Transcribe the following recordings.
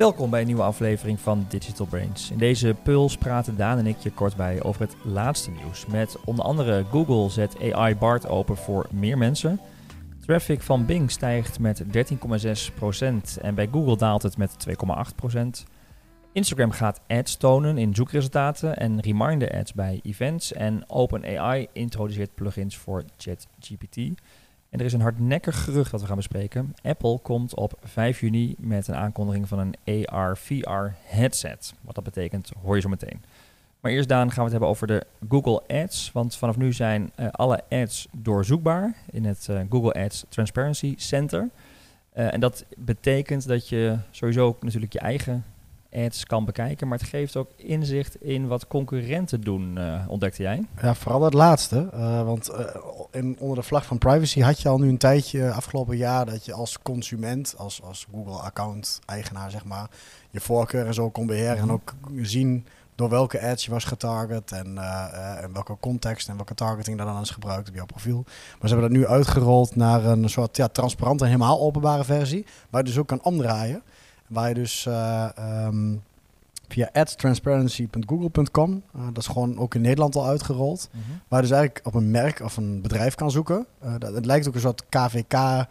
Welkom bij een nieuwe aflevering van Digital Brains. In deze puls praten Daan en ik je kort bij over het laatste nieuws. Met onder andere Google zet AI Bart open voor meer mensen. Traffic van Bing stijgt met 13,6% en bij Google daalt het met 2,8%. Instagram gaat ads tonen in zoekresultaten en reminder ads bij events. En OpenAI introduceert plugins voor ChatGPT. En er is een hardnekkig gerucht dat we gaan bespreken. Apple komt op 5 juni met een aankondiging van een AR-VR headset. Wat dat betekent, hoor je zo meteen. Maar eerst Daan gaan we het hebben over de Google Ads. Want vanaf nu zijn uh, alle ads doorzoekbaar in het uh, Google Ads Transparency Center. Uh, en dat betekent dat je sowieso natuurlijk je eigen ads kan bekijken. Maar het geeft ook inzicht in wat concurrenten doen, uh, ontdekte jij? Ja, vooral het laatste. Uh, want uh, in, onder de vlag van privacy had je al nu een tijdje afgelopen jaar dat je als consument, als, als Google-account-eigenaar, zeg maar, je voorkeur en zo kon beheren mm -hmm. en ook zien door welke ads je was getarget en, en welke context en welke targeting daar dan is gebruikt op jouw profiel. Maar ze hebben dat nu uitgerold naar een soort ja, transparante, helemaal openbare versie, waar je dus ook kan omdraaien. Waar je dus uh, um, via adstransparency.google.com, uh, dat is gewoon ook in Nederland al uitgerold, mm -hmm. waar je dus eigenlijk op een merk of een bedrijf kan zoeken. Uh, dat, het lijkt ook een soort KVK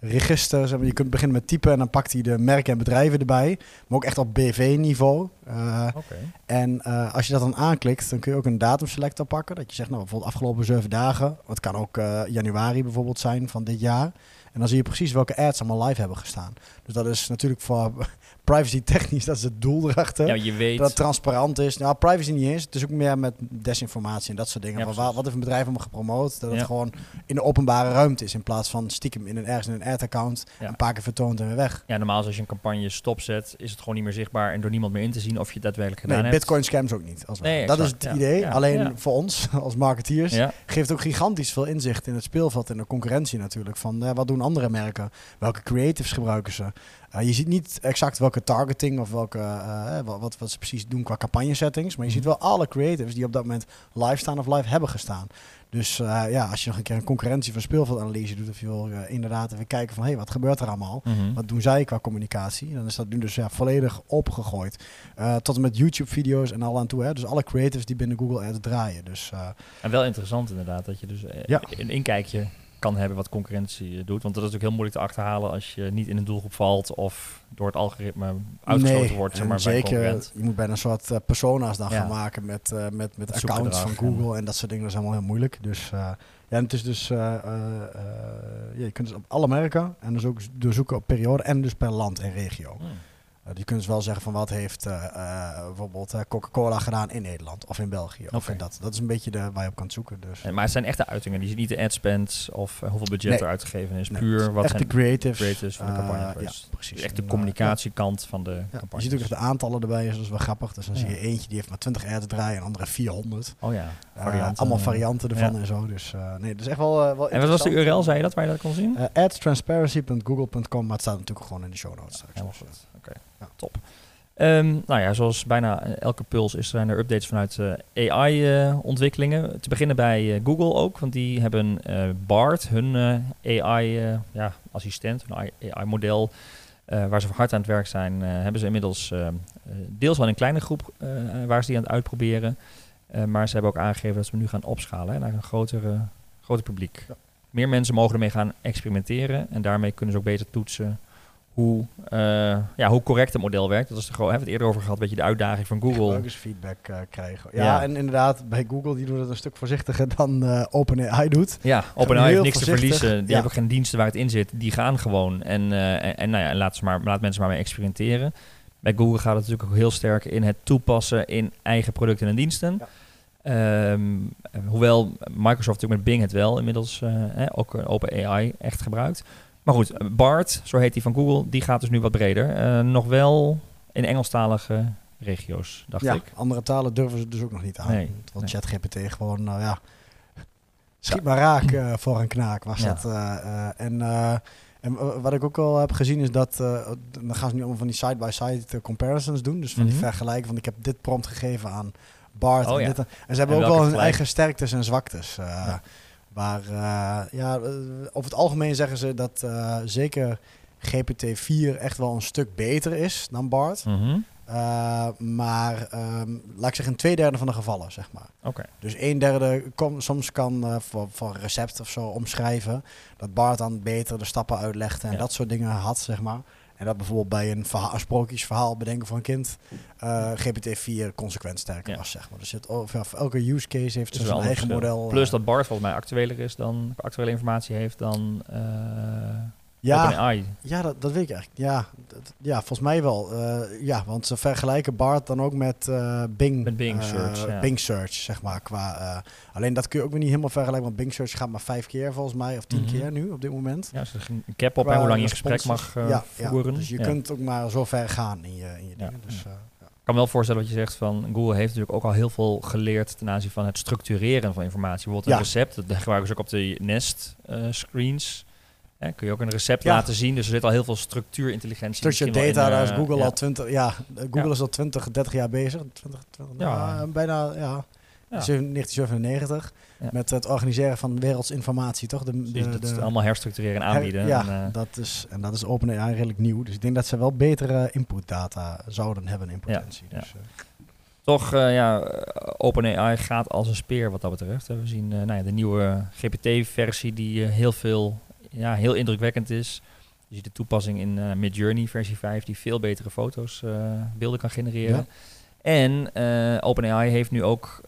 register. Zeg maar. Je kunt beginnen met typen en dan pakt hij de merken en bedrijven erbij. Maar ook echt op BV-niveau. Uh, okay. En als je dat dan aanklikt, dan kun je ook een datumselector pakken. Dat je zegt, nou bijvoorbeeld afgelopen zeven dagen. Het kan ook januari bijvoorbeeld zijn van dit jaar. En dan zie je precies welke ads allemaal live hebben gestaan. Dus dat is natuurlijk voor privacy technisch, dat is het doel erachter. Ja, je weet. Dat het transparant is. Nou, privacy niet eens. Het is ook meer met desinformatie en dat soort dingen. Ja, van, wat heeft een bedrijf allemaal gepromoot? Dat het ja. gewoon in de openbare ruimte is. In plaats van stiekem in een, ergens in een ad-account een paar keer vertoond en weer weg. Ja, normaal als je een campagne stopzet, is het gewoon niet meer zichtbaar en door niemand meer in te zien of je het daadwerkelijk gedaan nee, hebt. Bitcoin scams ook niet. Als nee, dat exact, is het idee. Alleen voor ons als marketeers geeft ook gigantisch veel inzicht in het speelveld en de concurrentie natuurlijk. Van wat doen andere merken? Welke creatives gebruiken ze? Uh, je ziet niet exact welke targeting of welke, uh, wat, wat ze precies doen qua campagne settings. Maar je ziet wel alle creatives die op dat moment live staan of live hebben gestaan. Dus uh, ja, als je nog een keer een concurrentie van speelveldanalyse doet, of je wil uh, inderdaad even kijken van hé, hey, wat gebeurt er allemaal? Mm -hmm. Wat doen zij qua communicatie? Dan is dat nu dus ja, volledig opgegooid. Uh, tot en met YouTube-video's en al aan toe. Hè? Dus alle creatives die binnen Google Ads draaien. Dus, en wel interessant inderdaad, dat je dus ja. een inkijkje kan hebben wat concurrentie doet. Want dat is natuurlijk heel moeilijk te achterhalen als je niet in een doelgroep valt of door het algoritme uitgesloten nee, wordt. Zeg maar, zeker, je moet bijna een soort uh, persona's dan ja. gaan maken met, uh, met, met accounts van Google en dat soort dingen. Dat is allemaal heel moeilijk. Dus uh, ja, het is dus, ja, je kunt dus op alle merken en dus ook doorzoeken op periode en dus per land en regio. Hmm. Uh, je kunt dus wel zeggen van wat heeft uh, uh, bijvoorbeeld Coca-Cola gedaan in Nederland of in België. Okay. Of in dat. dat is een beetje de, waar je op kan zoeken. Dus. En, maar het zijn echte uitingen. Die ziet niet de ad spends of hoeveel budget nee. er uitgegeven is. Nee, Puur wat echt zijn de creatives, creatives van de campagne. ja, precies. Dus echt de communicatiekant van de ja, campagne. Je ziet ook echt de aantallen erbij. Dus dat is wel grappig. Dus dan zie je eentje die heeft maar 20 ads draaien en andere 400. Oh ja, varianten. allemaal varianten ervan en zo. Dus nee, is echt wel, wel En wat was de URL, zei je dat, waar je dat kon zien? adstransparency.google.com, maar het staat natuurlijk gewoon in de show notes straks. Oké, okay. ja. top. Um, nou ja, zoals bijna elke puls is er updates vanuit uh, AI-ontwikkelingen. Uh, te beginnen bij uh, Google ook, want die hebben BART, hun AI-assistent, hun AI-model, waar ze hard aan het werk zijn, hebben ze inmiddels deels wel in een kleine groep waar ze die aan het uitproberen. maar ze hebben ook aangegeven dat ze nu gaan opschalen hè, naar een grotere, groter publiek. Ja. Meer mensen mogen ermee gaan experimenteren en daarmee kunnen ze ook beter toetsen hoe, uh, ja, hoe correct het model werkt. Dat is de, hebben we het eerder over gehad, weet je, de uitdaging van Google. Gebruikersfeedback uh, krijgen. Ja, ja, en inderdaad, bij Google, die doen het een stuk voorzichtiger dan uh, OpenAI doet. Ja, OpenAI heeft niks voorzichtig. te verliezen. Die ja. hebben geen diensten waar het in zit. Die gaan gewoon. En, en, en, nou ja, laat, ze maar, laat mensen maar mee experimenteren. Bij Google gaat het natuurlijk ook heel sterk in het toepassen in eigen producten en diensten. Ja. Um, hoewel Microsoft natuurlijk met Bing het wel inmiddels eh, ook OpenAI echt gebruikt. Maar goed, Bart, zo heet die van Google, die gaat dus nu wat breder. Uh, nog wel in Engelstalige regio's, dacht ja, ik. andere talen durven ze dus ook nog niet aan. Nee, want nee. ChatGPT gewoon, nou ja, schiet maar raak uh, voor een knaak was ja. dat. Uh, en, en wat ik ook al heb gezien is dat, dan gaan ze nu allemaal van die side-by-side -side comparisons doen. Dus van mm -hmm. die vergelijken van ik heb dit prompt gegeven aan Bart oh, en dit. En ze hebben en ook wel hun eigen sterktes en zwaktes. Uh, ja, over het algemeen zeggen ze dat uh, zeker GPT-4 echt wel een stuk beter is dan BART. Mhm. Uh, maar ehm, laat ik zeggen, in twee derde van de gevallen, zeg maar. Oké. Dus een derde kom, soms kan uh, voor, voor recept of zo omschrijven. Dat Bart dan beter de stappen uitlegde en Ja. dat soort dingen had, zeg maar. En dat bijvoorbeeld bij een, verhaal, een sprookjesverhaal bedenken voor een kind uh, GPT-4 consequent sterker Ja. was, zeg maar. Dus het, oh, voor elke use case heeft Dus zijn eigen model. Plus eh, dat Bart volgens mij actueler is dan, actuele informatie heeft dan eh ja. Ja, dat, dat weet ik eigenlijk. Ja, dat- ja volgens mij wel. Eh, ja, want ze vergelijken Bart dan ook met eh, Bing. Met Bing eh, Search, ja. Bing Search, zeg maar. Qua, alleen dat kun je ook weer niet helemaal vergelijken, want Bing Search gaat maar vijf keer volgens mij, of tien Mhm. keer nu op dit moment. Ja, ze een cap op hè, hoe lang je een gesprek mag ja, voeren. dus je kunt ook maar zo ver gaan in je, in je dingen. Dus. Ik kan me wel voorstellen wat je zegt van Google heeft natuurlijk ook al heel veel geleerd ten aanzien van het structureren van informatie. Bijvoorbeeld een recept, dat gebruiken ze ook op de Nest screens. Hè, kun je ook een recept Ja. laten zien. Dus er zit al heel veel structuurintelligentie. Misschien wel data, in, daar is eh, Google ja. al 20, ja, Google Ja. is al 20, 30 jaar bezig. 20, 20, Ja. nou, bijna, ja. Ja. 1997. Ja. Met het organiseren van wereldsinformatie, toch? De, de, dat de- is allemaal herstructureren en Her- aanbieden. ja, En, eh, dat is, en dat is OpenAI redelijk nieuw. Dus ik denk dat ze wel betere inputdata zouden hebben in potentie. ja. Dus, eh, Toch, eh, ja, eh, OpenAI gaat als een speer wat dat betreft. We zien eh, nou ja, de nieuwe GPT-versie die eh, heel veel, ja, heel indrukwekkend is. Je ziet de toepassing in eh, Midjourney versie 5 die veel betere foto's, eh, beelden kan genereren. Ja. En eh, OpenAI heeft nu ook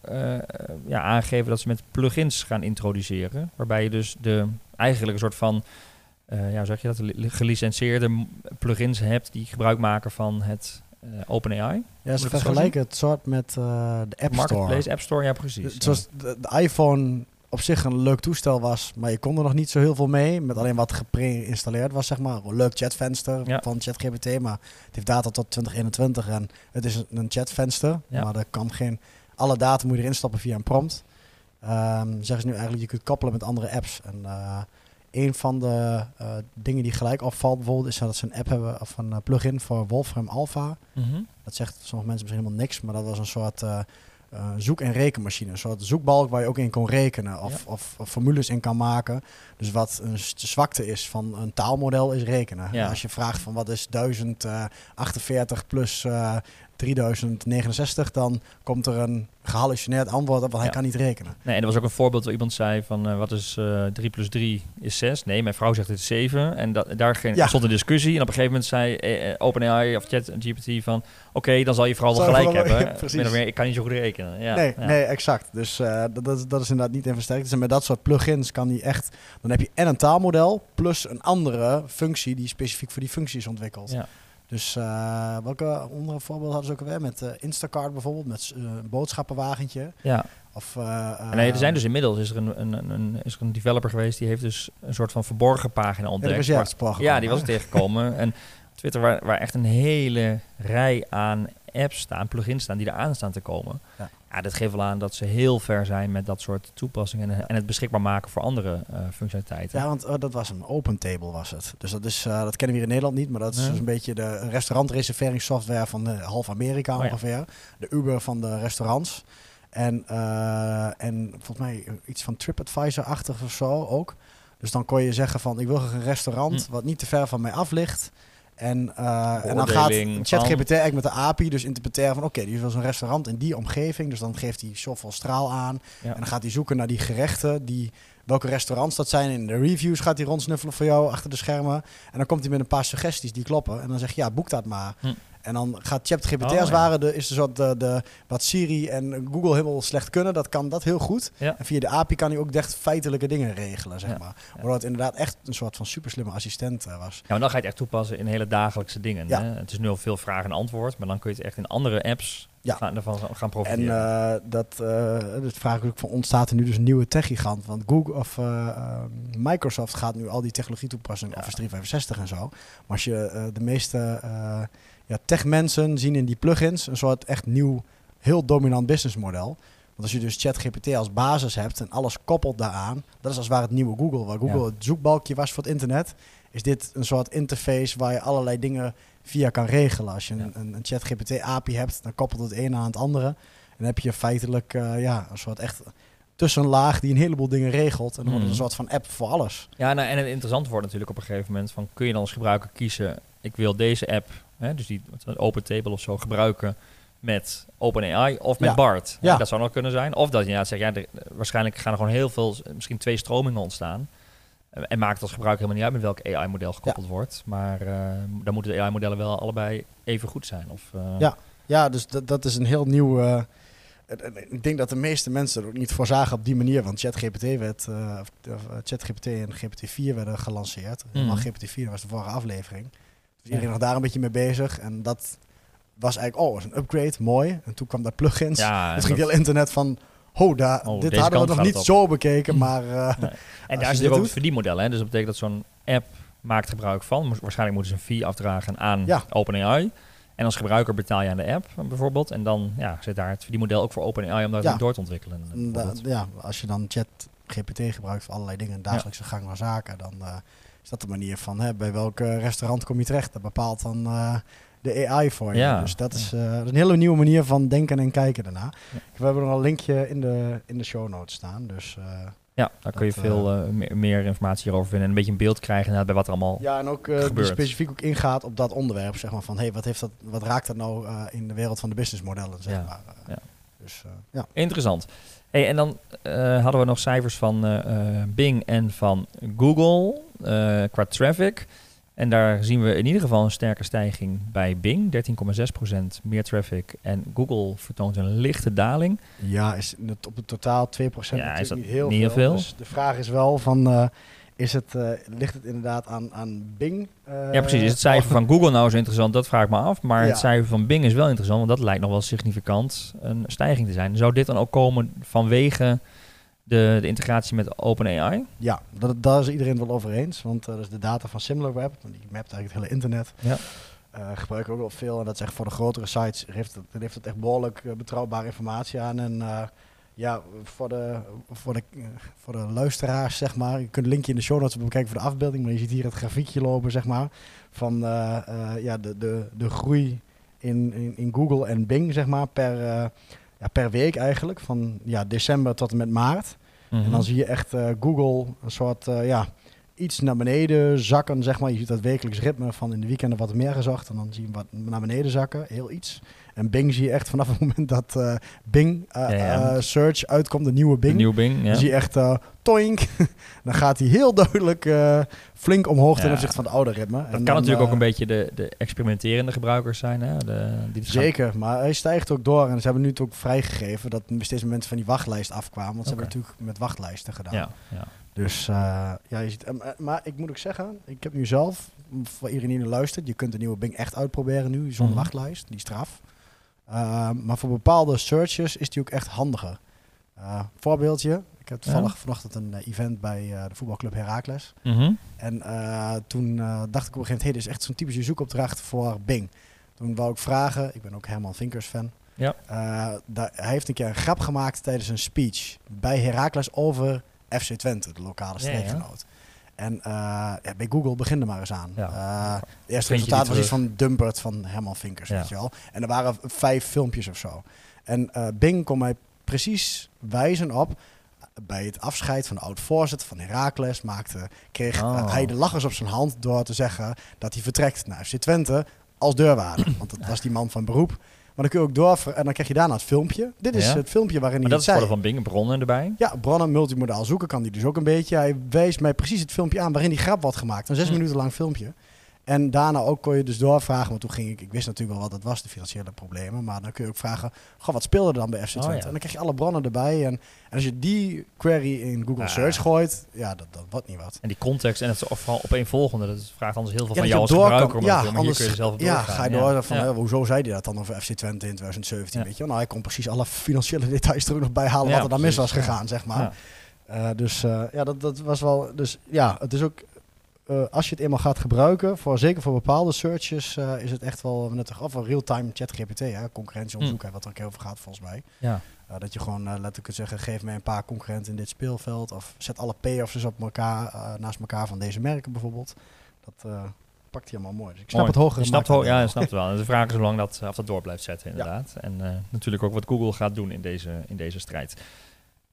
ja, aangegeven dat ze met plugins gaan introduceren. Waarbij je dus de, eigenlijk een soort van, eh, ja, zeg je dat, li- gelicenseerde plugins hebt die gebruik maken van het eh, OpenAI. ja, ze het vergelijken het soort met de App Store. Marketplace, App Store, ja precies. Dus Zoals de, de iPhone op zich een leuk toestel was, maar je kon er nog niet zo heel veel mee. Met alleen wat gepre-installeerd was, zeg maar. Een leuk chatvenster Ja. van ChatGPT, maar het heeft data tot 2021 en het is een, chatvenster. Ja. Maar er kan geen... Alle data moet je erin stappen via een prompt. Ehm, zeggen ze nu eigenlijk, je kunt koppelen met andere apps. En eh, een van de eh, dingen die gelijk opvalt bijvoorbeeld, is dat ze een app hebben, of een eh, plugin voor Wolfram Alpha. Mhm. Dat zegt sommige mensen misschien helemaal niks, maar dat was een soort eh, zoek- en rekenmachine. Een soort zoekbalk waar je ook in kon rekenen of, of, of formules in kan maken. Dus wat een zwakte is van een taalmodel is rekenen. Ja. Als je vraagt van wat is 1048 plus eh 3069, dan komt er een gehallucineerd antwoord op, want hij Ja. kan niet rekenen. Nee, en er was ook een voorbeeld waar iemand zei van eh, wat is eh 3 plus 3 is 6. Nee, mijn vrouw zegt het is 7. En dat, daar ging, Ja. stond een discussie. En op een gegeven moment zei eh, eh, OpenAI of ChatGPT van oké, dan zal je vrouw wel gelijk hebben. Ja, precies. Meer, ik kan niet zo goed rekenen. Ja, nee, nee, exact. Dus eh, dat, dat, is- dat is inderdaad niet in versterkt. Dus en met dat soort plugins kan die echt... Dan heb je en een taalmodel plus een andere functie die specifiek voor die functie is ontwikkeld. Ja. Dus eh, welke andere voorbeeld hadden ze ook alweer? Met eh, Instacart bijvoorbeeld, met eh, een boodschappenwagentje. Ja. Of, nee, er zijn dus inmiddels is er een, een, een, is er een developer geweest die heeft dus een soort van verborgen pagina ontdekt. ja, sprake Ja, die was tegengekomen. en Twitter waar, waar echt een hele rij aan apps staan, plugins staan, die eraan staan te komen. Ja. Ja. dat geeft wel aan dat ze heel ver zijn met dat soort toepassingen en, en het beschikbaar maken voor andere eh, functionaliteiten. Ja, want oh, dat was een open table was het. Dus dat, is, eh, dat kennen we hier in Nederland niet, maar dat is dus een beetje de restaurantreserveringssoftware van eh, half Amerika Oh ja. ongeveer. De Uber van de restaurants. En, eh, en volgens mij iets van TripAdvisor-achtig of zo ook. Dus dan kon je zeggen van ik wil een restaurant Hm. wat niet te ver van mij af ligt. En, eh, en dan gaat ChatGPT eigenlijk met de API dus interpreteren van oké, die wil zo'n restaurant in die omgeving. Dus dan geeft hij zoveel straal aan. Ja. En dan gaat hij zoeken naar die gerechten, die, welke restaurants dat zijn. In de reviews gaat hij rondsnuffelen voor jou achter de schermen. En dan komt hij met een paar suggesties die kloppen. En dan zeg je, ja, boek dat maar. Hm. En dan gaat ChatGPT Oh, als ware, de, is de soort de, de, wat Siri en Google helemaal slecht kunnen. Dat kan dat heel goed. Ja. En via de API kan hij ook echt feitelijke dingen regelen, zeg Ja. maar. Waardoor het inderdaad echt een soort van superslimme assistent eh, was. Ja, maar dan ga je het echt toepassen in hele dagelijkse dingen. Ja. Hè? Het is nu al veel vraag en antwoord, maar dan kun je het echt in andere apps Ja. gaan, ervan gaan En profiteren. eh, dat, eh dat vraag ik ook van, ontstaat er nu dus een nieuwe tech-gigant? Want Google of Microsoft gaat nu al die technologie toepassen in Ja. Office 365 en zo. Maar als je de meeste ja, tech-mensen zien in die plugins een soort echt nieuw, heel dominant businessmodel. Want als je dus ChatGPT als basis hebt en alles koppelt daaraan, dat is als ware het nieuwe Google. Waar Google Ja. het zoekbalkje was voor het internet, is dit een soort interface waar je allerlei dingen via kan regelen. Als je Ja. een, een, een ChatGPT API hebt, dan koppelt het een aan het andere. En dan heb je feitelijk eh, ja, een soort echt tussenlaag die een heleboel dingen regelt. En dan wordt het Mhm. een soort van app voor alles. Ja, nou, en het interessante wordt natuurlijk op een gegeven moment van kun je dan als gebruiker kiezen, ik wil deze app, hè, dus die Open Table of zo, gebruiken met OpenAI of met Ja. BART. Ja. Dat zou nog kunnen zijn. Of dat je inderdaad zegt, ja, er- waarschijnlijk gaan er gewoon heel veel, misschien twee stromingen ontstaan. Eh, En maakt als gebruiker helemaal niet uit met welk AI-model gekoppeld wordt. Maar eh, dan moeten de AI-modellen wel allebei even goed zijn. Of, eh, Ja. Ja, dus dat, dat is een heel nieuw... eh, ik denk dat de meeste mensen er ook niet voor zagen op die manier. Want ChatGPT werd, eh, eh, ChatGPT en GPT-4 werden gelanceerd. Mhm. GPT-4 was de vorige aflevering. Dus iedereen nog daar een beetje mee bezig. En dat was eigenlijk, oh, is een upgrade, mooi. En toen kwam daar plugins. Ja, het ging dat- heel internet van, daar, Oh, dit hadden we nog niet zo bekeken. Maar eh, En daar natuurlijk ook het verdienmodel. Hè? Dus dat betekent dat zo'n app maakt gebruik van. Waarschijnlijk moeten ze een fee afdragen aan Ja. OpenAI. En als gebruiker betaal je aan de app bijvoorbeeld. En dan ja, zit daar het verdienmodel ook voor OpenAI om dat Ja. door te ontwikkelen. ja, als je dan ChatGPT gebruikt voor allerlei dingen in dagelijkse gang van zaken, dan eh, is dat de manier van hè, bij welk eh, restaurant kom je terecht. Dat bepaalt dan eh, de AI voor je. Ja. Dus dat is, eh, dat is een hele nieuwe manier van denken en kijken daarna. We hebben nog een linkje in de, in de show notes staan. Dus, Ja, daar kun je veel meer, meer informatie hierover vinden. En een beetje een beeld krijgen bij wat er allemaal... ja, en ook specifiek ook ingaat op dat onderwerp. Zeg maar, van hey, wat, heeft dat, wat raakt dat nou in de wereld van de businessmodellen? Zeg Ja. maar. Ja. Dus ja. Interessant. Hey, en dan hadden we nog cijfers van Bing en van Google eh, qua traffic. En daar zien we in ieder geval een sterke stijging bij Bing, 13,6% meer traffic. En Google vertoont een lichte daling. Ja, is het op het totaal 2% Ja, natuurlijk is dat niet heel niet veel. veel? Dus de vraag is wel van, eh, is het, eh, ligt het inderdaad aan, aan Bing? ja, precies. Is het cijfer van Google nou zo interessant? Dat vraag ik me af. Maar Ja. het cijfer van Bing is wel interessant, want dat lijkt nog wel significant een stijging te zijn. Zou dit dan ook komen vanwege de, de integratie met OpenAI? Ja, dat, daar is iedereen wel over eens. Want eh, dat is de data van SimilarWeb. want Die mapt eigenlijk het hele internet. Ja. Gebruiken we ook wel veel. En dat is echt voor de grotere sites heeft het, heeft het echt behoorlijk eh, betrouwbare informatie aan. En ja, voor de, voor, de, voor de luisteraars, zeg maar. Je kunt een linkje in de show notes bekijken voor de afbeelding. Maar je ziet hier het grafiekje lopen, zeg maar. Van ja, de, de, de groei in, in, in Google en Bing, zeg maar. Per, ja, per week eigenlijk. Van ja, december tot en met maart. En dan zie je echt eh, Google een soort, eh, ja, iets naar beneden zakken, zeg maar. Je ziet dat wekelijks ritme van in de weekenden wat meer gezocht. En dan zie je wat naar beneden zakken, heel iets. En Bing zie je echt vanaf het moment dat eh, Bing eh, Ja, ja. eh, Search uitkomt, de nieuwe De Bing. nieuwe Bing, ja. Dan zie je echt toink. dan gaat hij heel duidelijk flink omhoog ten opzichte van de oude ritme. Dat En kan dan, natuurlijk ook een beetje de, de experimenterende gebruikers zijn. Hè? De, die het gaan- Zeker, maar hij stijgt ook door. En ze hebben nu het ook vrijgegeven dat steeds meer mensen van die wachtlijst afkwamen. Want ze hebben natuurlijk met wachtlijsten gedaan. Dus ja, je ziet, maar- ik moet ook zeggen, ik heb nu zelf, voor iedereen die luistert, je kunt de nieuwe Bing echt uitproberen nu, zonder Mhm. wachtlijst, die straf. Uh, maar voor bepaalde searches is die ook echt handiger. Uh, voorbeeldje, ik heb toevallig vanochtend een uh, event bij uh, de voetbalclub Heracles. Mhm. En toen dacht ik op een gegeven moment, hey, dit is echt zo'n typische zoekopdracht voor Bing. Toen wou ik vragen, ik ben ook Herman Vinkers fan. Ja. Hij heeft een keer een grap gemaakt tijdens een speech bij Heracles over FC Twente, de lokale streekgenoot. Ja. En ja, bij Google begin er maar eens aan. Ja. Uh, het eerste resultaat was iets van Dumpert van Herman Vinkers, weet je wel. En er waren vijf filmpjes of zo. En uh, Bing kon mij precies wijzen op bij het afscheid van de oud-voorzitter van Heracles maakte, kreeg oh. hij de lachers op zijn hand door te zeggen dat hij vertrekt naar FC Twente als deurwaarder. Want dat was die man van beroep. Maar dan kun je ook door en dan krijg je daarna het filmpje. Dit is ja. het filmpje waarin maar hij dat het is van Bing bronnen erbij. Ja, bronnen multimodaal zoeken kan hij dus ook een beetje. Hij wees mij precies het filmpje aan waarin die grap wordt gemaakt. Een zes hm. minuten lang filmpje. En daarna ook kon je dus doorvragen, want toen ging ik, ik wist natuurlijk wel wat dat was, de financiële problemen. Maar dan kun je ook vragen, goh, wat speelde er dan bij FC Twente? Oh, ja. En dan krijg je alle bronnen erbij. En, en als je die query in Google Ah. Search gooit, ja, dat, dat wordt niet wat. En die context en het is vooral opeenvolgende, dat vraagt anders heel veel Ja, van jou als gebruiker. ja, maar anders- kun je zelf Ja, doorgaan. ga je door van, hè, hoezo zei hij dat dan over FC Twente in 2017, Ja. weet je? Nou, hij kon precies alle financiële details er ook nog bij halen wat er dan mis was gegaan, zeg maar. Uh, dus uh, ja, dat, dat was wel. Dus ja, het is ook. Uh, als je het eenmaal gaat gebruiken, voor, zeker voor bepaalde searches, uh, is het echt wel nuttig. Of een real-time chat GPT, hè, concurrentieonderzoek, Mm. wat er ook heel over gaat volgens mij. Ja. Uh, dat je gewoon letterlijk kunt zeggen, geef mij een paar concurrenten in dit speelveld. Of zet alle payoffs op elkaar, naast elkaar van deze merken bijvoorbeeld. Dat pakt hij allemaal mooi. Dus ik snap Mooi. het hogere Je snapt markt ho- ja, je snapt het wel. De vraag is hoe lang dat, of dat door blijft zetten, inderdaad. En natuurlijk ook wat Google gaat doen in deze, in deze strijd.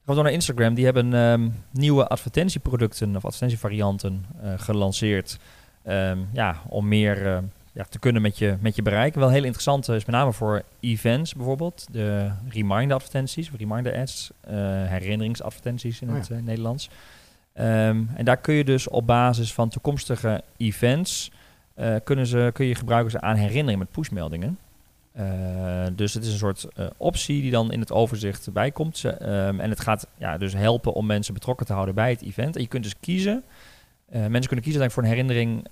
Gaan we naar Instagram. Die hebben ehm, nieuwe advertentieproducten of advertentievarianten eh, gelanceerd. Ehm, ja, om meer eh, ja, te kunnen met je, met je bereik. Wel heel interessant is met name voor events bijvoorbeeld. De reminder advertenties, reminder ads, eh, herinneringsadvertenties in Oh het eh, Nederlands. Ehm, en daar kun je dus op basis van toekomstige events... eh, kunnen ze, kun je gebruiken ze aan herinneringen met pushmeldingen. Eh, dus het is een soort eh, optie die dan in het overzicht bij komt. Ze, ehm, en het gaat ja, dus helpen om mensen betrokken te houden bij het event. En je kunt dus kiezen. eh, mensen kunnen kiezen voor een herinnering.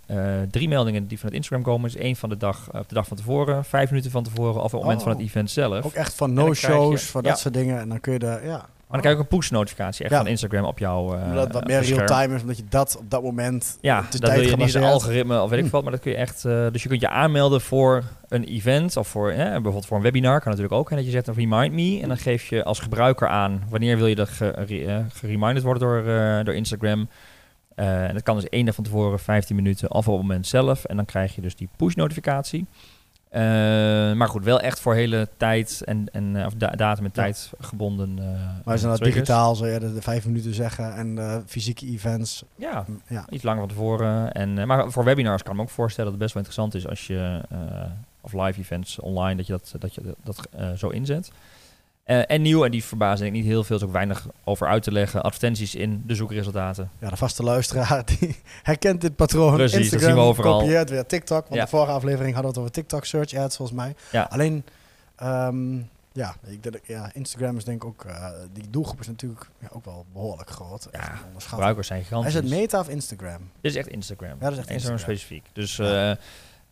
drie meldingen die vanuit Instagram komen. is één van de dag, op de dag van tevoren, vijf minuten van tevoren of op het moment Oh. van het event zelf. Ook echt van no-shows, ja. dat soort dingen. En dan kun je de, ja. Maar dan krijg je ook een push-notificatie echt Ja. van Instagram op jouw eh, het wat op meer real-time is, omdat je dat op dat moment Ja, de dat wil je niet een algoritme of weet ik Hm. wat, maar dat kun je echt. eh, dus je kunt je aanmelden voor een event of voor bijvoorbeeld voor een webinar kan natuurlijk ook. En dat je zet een remind me en dan geef je als gebruiker aan wanneer wil je dat eh, gereminderd worden door, eh, door Instagram. Eh, en dat kan dus één dag van tevoren, 15 minuten of op het moment zelf. En dan krijg je dus die push notificatie. Eh, maar goed, wel echt voor hele tijd en, en eh, of da- datum en Ja. tijd gebonden. eh, Maar is dat digitaal, zou je de, vijf minuten zeggen. En fysieke events. Ja, mm, Ja. Iets langer van tevoren. En, maar voor webinars kan ik me ook voorstellen dat het best wel interessant is als je, of live events online, dat je dat, dat, je dat zo inzet. Eh, en nieuw, en die verbazen ik niet heel veel, is ook weinig over uit te leggen. Advertenties in de zoekresultaten. ja, de vaste luisteraar die herkent dit patroon. Precies, dat Instagram zien we overal. kopieert weer TikTok. Want Ja. de vorige aflevering hadden we het over TikTok search ads volgens mij. Ja. Alleen, ehm, ja, ik denk, ja, Instagram is denk ik ook, eh, die doelgroep is natuurlijk ja, ook wel behoorlijk groot. Ja. Gebruikers zijn Is gigantisch. het Meta of Instagram? Dit is echt Instagram. Ja, dat is echt Instagram Instagram. specifiek. Dus Ja.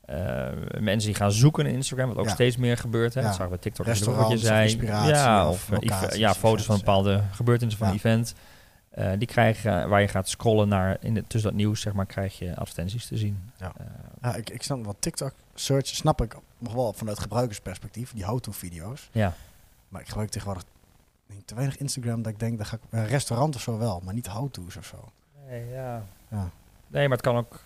Eh, mensen die gaan zoeken in Instagram, wat ook Ja. steeds meer gebeurt. Hè. Dat zagen we TikTok je Restaurants of zei. inspiratie ja, of eh, locaties ja, foto's van bepaalde gebeurtenissen van een event. Eh, die krijgen, waar je gaat scrollen naar, in de, tussen dat nieuws, zeg maar, krijg je advertenties te zien. Ja. Ja, ik, ik snap wat TikTok search snap ik nog wel vanuit gebruikersperspectief, die how-to video's. ja. Maar ik gebruik tegenwoordig te weinig Instagram dat ik denk, dat ga ik een restaurant of zo wel, maar niet how-to's of zo. Nee, ja. Ja. Nee, maar het kan ook,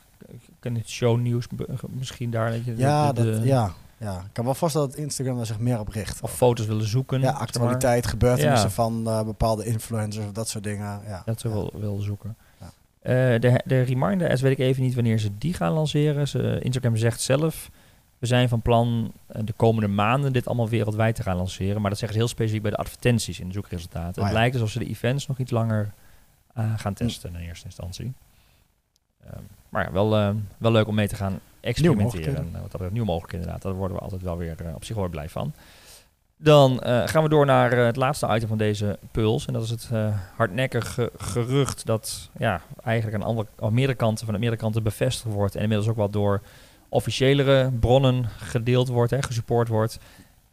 kan het shownieuws misschien daar, dat je Ja, de- de- dat, ja, ja. Ik kan wel vaststellen dat Instagram daar zich meer op richt. of foto's willen zoeken. ja, actualiteit, gebeurtenissen Ja. van eh, bepaalde influencers of dat soort dingen. Ja, Dat ze ja. wil, wil zoeken. Ja. Eh, de, de reminder ads weet ik even niet wanneer ze die gaan lanceren. Ze, Instagram zegt zelf, we zijn van plan eh, de komende maanden dit allemaal wereldwijd te gaan lanceren. Maar dat zeggen ze heel specifiek bij de advertenties in de zoekresultaten. Oh het lijkt alsof ze de events nog iets langer gaan testen in eerste instantie. Ehm, maar ja, wel, eh, wel leuk om mee te gaan experimenteren. Eh, Wat dat nieuw mogelijk inderdaad. Daar worden we altijd wel weer eh, op zich weer blij van. Dan eh, gaan we door naar het laatste item van deze puls. En dat is het hardnekkige gerucht dat ja, eigenlijk aan, andere, aan meerdere kanten, van meerdere kanten bevestigd wordt. En inmiddels ook wel door officiëlere bronnen gedeeld wordt, hè, gesupport wordt.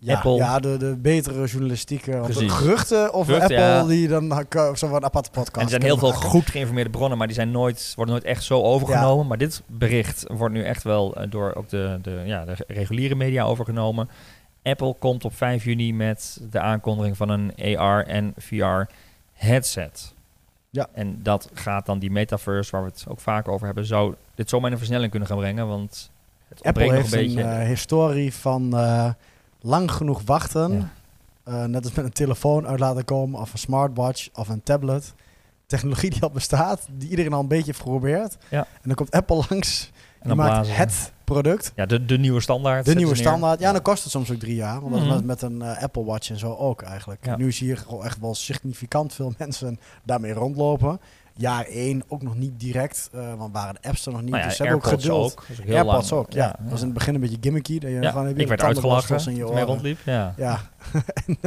Ja, Apple. ja de, de betere journalistieke want de Precies. geruchten over Geruchten, Apple ja. die dan ko- zo van een aparte podcast. En er zijn heel veel maken. goed geïnformeerde bronnen, maar die zijn nooit, worden nooit echt zo overgenomen. Maar dit bericht wordt nu echt wel eh, door ook de, de, ja, de reguliere media overgenomen. Apple komt op 5 juni met de aankondiging van een AR en VR headset. Ja. En dat gaat dan die metaverse, waar we het ook vaak over hebben, zou dit zomaar in een versnelling kunnen gaan brengen. Want het Apple heeft een een beetje. eh, historie van eh, lang genoeg wachten. Ja. Eh, net als met een telefoon uit laten komen of een smartwatch of een tablet. Technologie die al bestaat, die iedereen al een beetje heeft geprobeerd. Ja. En dan komt Apple langs, en die dan maakt blazen het product. Ja, de, de nieuwe standaard. De nieuwe standaard. Ja, dan kost het soms ook drie jaar. Want dat is Mhm. met, een eh, Apple Watch en zo ook eigenlijk. Ja. Nu zie je gewoon echt wel significant veel mensen daarmee rondlopen. Jaar één ook nog niet direct, eh, want waren de apps er nog niet. Nou ja, dus ze hebben ook geduld. ook. Ook heel AirPods lang. ook, ja. Dat was in het begin een beetje gimmicky. Dat je Ja, gewoon heb je ik werd uitgelachen je mee rondliep. Ja. Ja. en,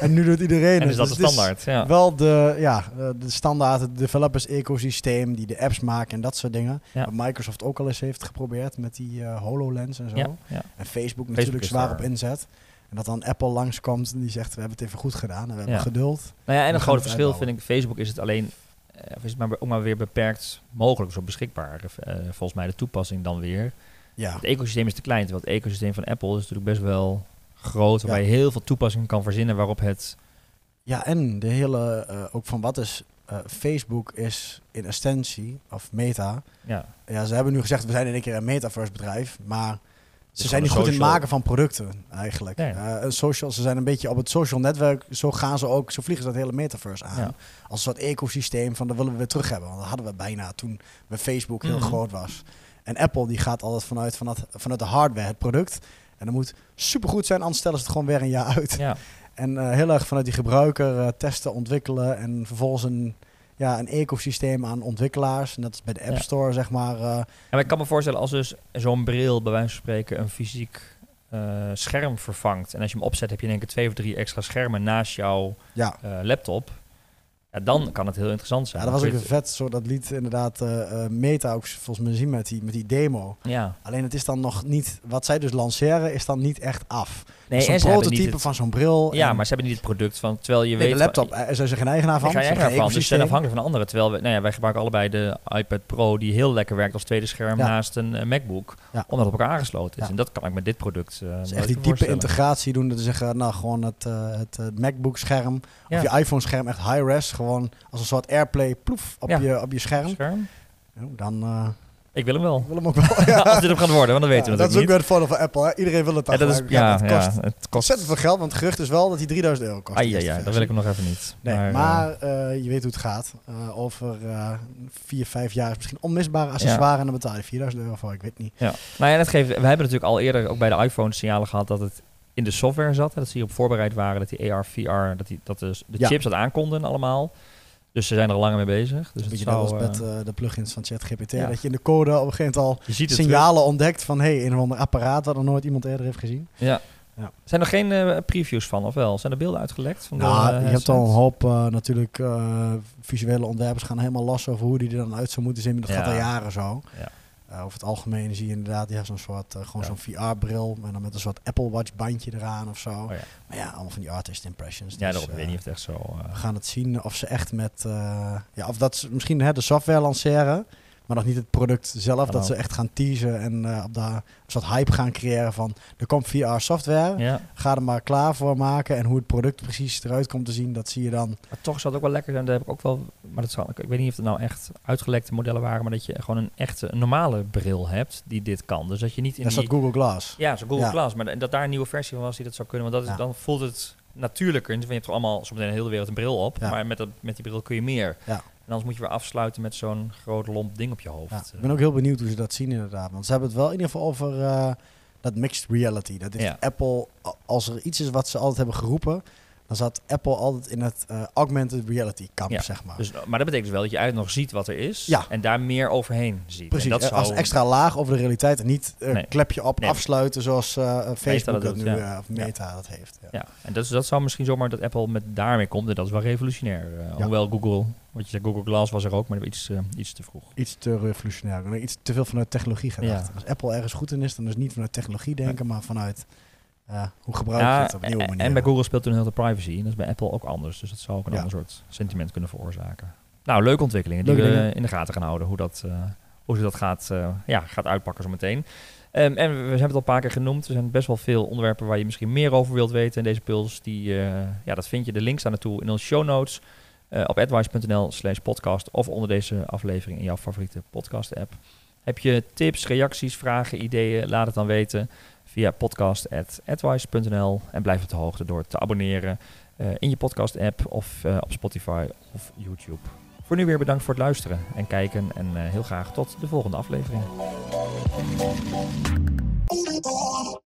en nu doet iedereen En het. is dat Dus de het standaard? Ja. Wel de, ja, eh, de standaard, het developers ecosysteem die de apps maken en dat soort dingen. Wat Microsoft ook al eens heeft geprobeerd met die eh, HoloLens en zo. En Facebook natuurlijk zwaar op inzet. En dat dan Apple langskomt en die zegt, we hebben het even goed gedaan en we hebben geduld. Nou ja, en We een groot het verschil uitbouwen. vind ik, Facebook is het alleen, of is het maar, ook maar weer beperkt mogelijk zo beschikbaar. eh, volgens mij de toepassing dan weer. Ja, Het ecosysteem is te klein, terwijl het ecosysteem van Apple is natuurlijk best wel groot, waarbij Ja. je heel veel toepassingen kan verzinnen waarop het... ja en de hele, eh, ook van wat is, eh, Facebook is in essentie, of Meta. Ja, Ja, ze hebben nu gezegd, we zijn in één keer een metaverse bedrijf, maar Ze zijn niet goed in het maken van producten, eigenlijk. Nee. Eh, social, ze zijn een beetje op het social netwerk. Zo gaan ze ook, zo vliegen ze dat hele metaverse aan. Ja. Als een soort ecosysteem van, dat willen we weer terug hebben. Want dat hadden we bijna toen bij Facebook heel Mhm. groot was. En Apple die gaat altijd vanuit, vanuit, vanuit de hardware, het product. En dat moet supergoed zijn, anders stellen ze het gewoon weer een jaar uit. Ja, En eh, heel erg vanuit die gebruiker eh, testen, ontwikkelen en vervolgens een, ja, een ecosysteem aan ontwikkelaars. Net als bij de App Ja. Store, zeg maar. En maar ik kan me voorstellen als dus zo'n bril bij wijze van spreken een fysiek eh, scherm vervangt. En als je hem opzet heb je in één keer twee of drie extra schermen naast jouw ja. eh, laptop. Ja, dan kan het heel interessant zijn. ja, dat was ook een vet, zo, dat liet inderdaad Meta ook volgens mij zien met die, met die demo. Ja. Alleen het is dan nog niet, wat zij dus lanceren, is dan niet echt af. Nee, zo'n prototype het- van zo'n bril. Ja, en- maar ze hebben niet het product van... Terwijl je nee, weet... de laptop, zijn ze geen eigenaar van. Geen van. Dus ze zijn afhankelijk van anderen. Terwijl we, nou ja, wij gebruiken allebei de iPad Pro, die heel lekker werkt als tweede scherm Ja. naast een eh, MacBook. Ja. Omdat het op elkaar aangesloten is. En dat kan ik met dit product. is nooit echt die diepe integratie doen. Dat ze zeggen, nou gewoon het, eh, het MacBook scherm Ja. of je iPhone scherm echt high-res. Gewoon als een soort Airplay ploef op, je, op je scherm. Scherm? Nou, dan Ik wil hem wel. ik wil hem ook wel. Ja. als dit hem gaat worden, want dat weten we dat is natuurlijk ook weer het voordeel van Apple. Hè? Iedereen wil het dan dat is, ja, het ja, kost het kost... ontzettend veel geld, want het gerucht is wel dat hij 3000 euro kost. Ah, ja, ja, dat wil ik hem nog even niet. Nee, maar, maar, eh, eh, je weet hoe het gaat. Eh, over vier, vijf jaar is misschien onmisbare accessoire en dan betaal je 4000 euro voor. Ik weet niet. ja. Nou ja, dat geeft, we hebben natuurlijk al eerder ook bij de iPhone signalen gehad dat het in de software zat. Hè, dat ze hierop voorbereid waren, dat die AR, VR, dat, die, dat de, de Ja. chips dat aankonden allemaal. Dus ze zijn er al langer mee bezig. Dus het zou, als met eh, eh, de plugins van ChatGPT. ja. Dat je in de code op een gegeven moment al signalen ontdekt van hey, een of ander apparaat wat nog nooit iemand eerder heeft gezien. Ja. Ja. Zijn er geen eh, previews van, of wel? Zijn er beelden uitgelekt? Van de, je hebt al een hoop natuurlijk visuele ontwerpers gaan helemaal los over hoe die er dan uit zou moeten zien. Dat gaat al jaren zo. Ja. Uh, over het algemeen zie je inderdaad ja, zo'n soort uh, gewoon zo'n VR-bril, maar dan met een soort Apple Watch bandje eraan of zo. Oh. Maar ja, allemaal van die artist impressions. Ja, dus, daarom, ik eh, weet niet of het echt zo... eh, we gaan het zien of ze echt met, ja, of dat ze misschien hè, de software lanceren, maar nog niet het product zelf. Dat ze echt gaan teasen en uh, op daar een soort hype gaan creëren van er komt VR software. ja. Ga er maar klaar voor maken en hoe het product precies eruit komt te zien, dat zie je dan. Maar toch zou het ook wel lekker zijn. Dat heb ik ook wel. Maar dat zou, ik weet niet of het nou echt uitgelekte modellen waren, maar dat je gewoon een echte een normale bril hebt die dit kan. Dus dat je niet in Dat is die, Google Glass. ja, zo Google Ja. Glass, maar da- dat daar een nieuwe versie van was die dat zou kunnen. Want dat is, Ja. dan voelt het natuurlijker. Want je hebt toch allemaal zometeen de hele wereld een bril op, Ja. maar met, dat, met die bril kun je meer. Ja. En anders moet je weer afsluiten met zo'n groot lomp ding op je hoofd. Ja, ik ben ook heel benieuwd hoe ze dat zien inderdaad. Want ze hebben het wel in ieder geval over eh, dat mixed reality. Dat is. Apple, als er iets is wat ze altijd hebben geroepen, dan zat Apple altijd in het eh, augmented reality kamp, Ja, zeg maar. Dus, maar dat betekent dus wel dat je eigenlijk nog ziet wat er is Ja. en daar meer overheen ziet. Precies, En dat zou, als extra laag over de realiteit en niet Nee. klepje op Nee. afsluiten zoals eh, Facebook dat dat doet, nu, ja. of Meta dat heeft. Ja. Ja, en dat, is, dat zou misschien zomaar dat Apple met daarmee komt. En dat is wel revolutionair. Hoewel Google, wat je zegt, Google Glass was er ook, maar iets, iets te vroeg. Iets te revolutionair, iets te veel vanuit technologie gedacht. Ja. Als Apple ergens goed in is, dan is het niet vanuit technologie denken, maar vanuit hoe gebruik je Ja, het op een nieuwe en, manier. en bij Google speelt toen heel de privacy. En dat is bij Apple ook anders. Dus dat zou ook een Ja. ander soort sentiment kunnen veroorzaken. Nou, leuke ontwikkelingen die Leuke we dingen. in de gaten gaan houden. Hoe, dat, eh, hoe ze dat gaat, eh, ja, gaat uitpakken zo meteen. Ehm, en we, we hebben het al een paar keer genoemd. Er zijn best wel veel onderwerpen waar je misschien meer over wilt weten. En deze puls, die, eh, ja, dat vind je. De links staan naartoe in onze show notes. op advice.nl slash podcast. Of onder deze aflevering in jouw favoriete podcast app. Heb je tips, reacties, vragen, ideeën? Laat het dan weten via podcast.advice.nl. En blijf op de hoogte door te abonneren eh, in je podcast app of eh, op Spotify of YouTube. Voor nu weer bedankt voor het luisteren en kijken. En eh, heel graag tot de volgende aflevering.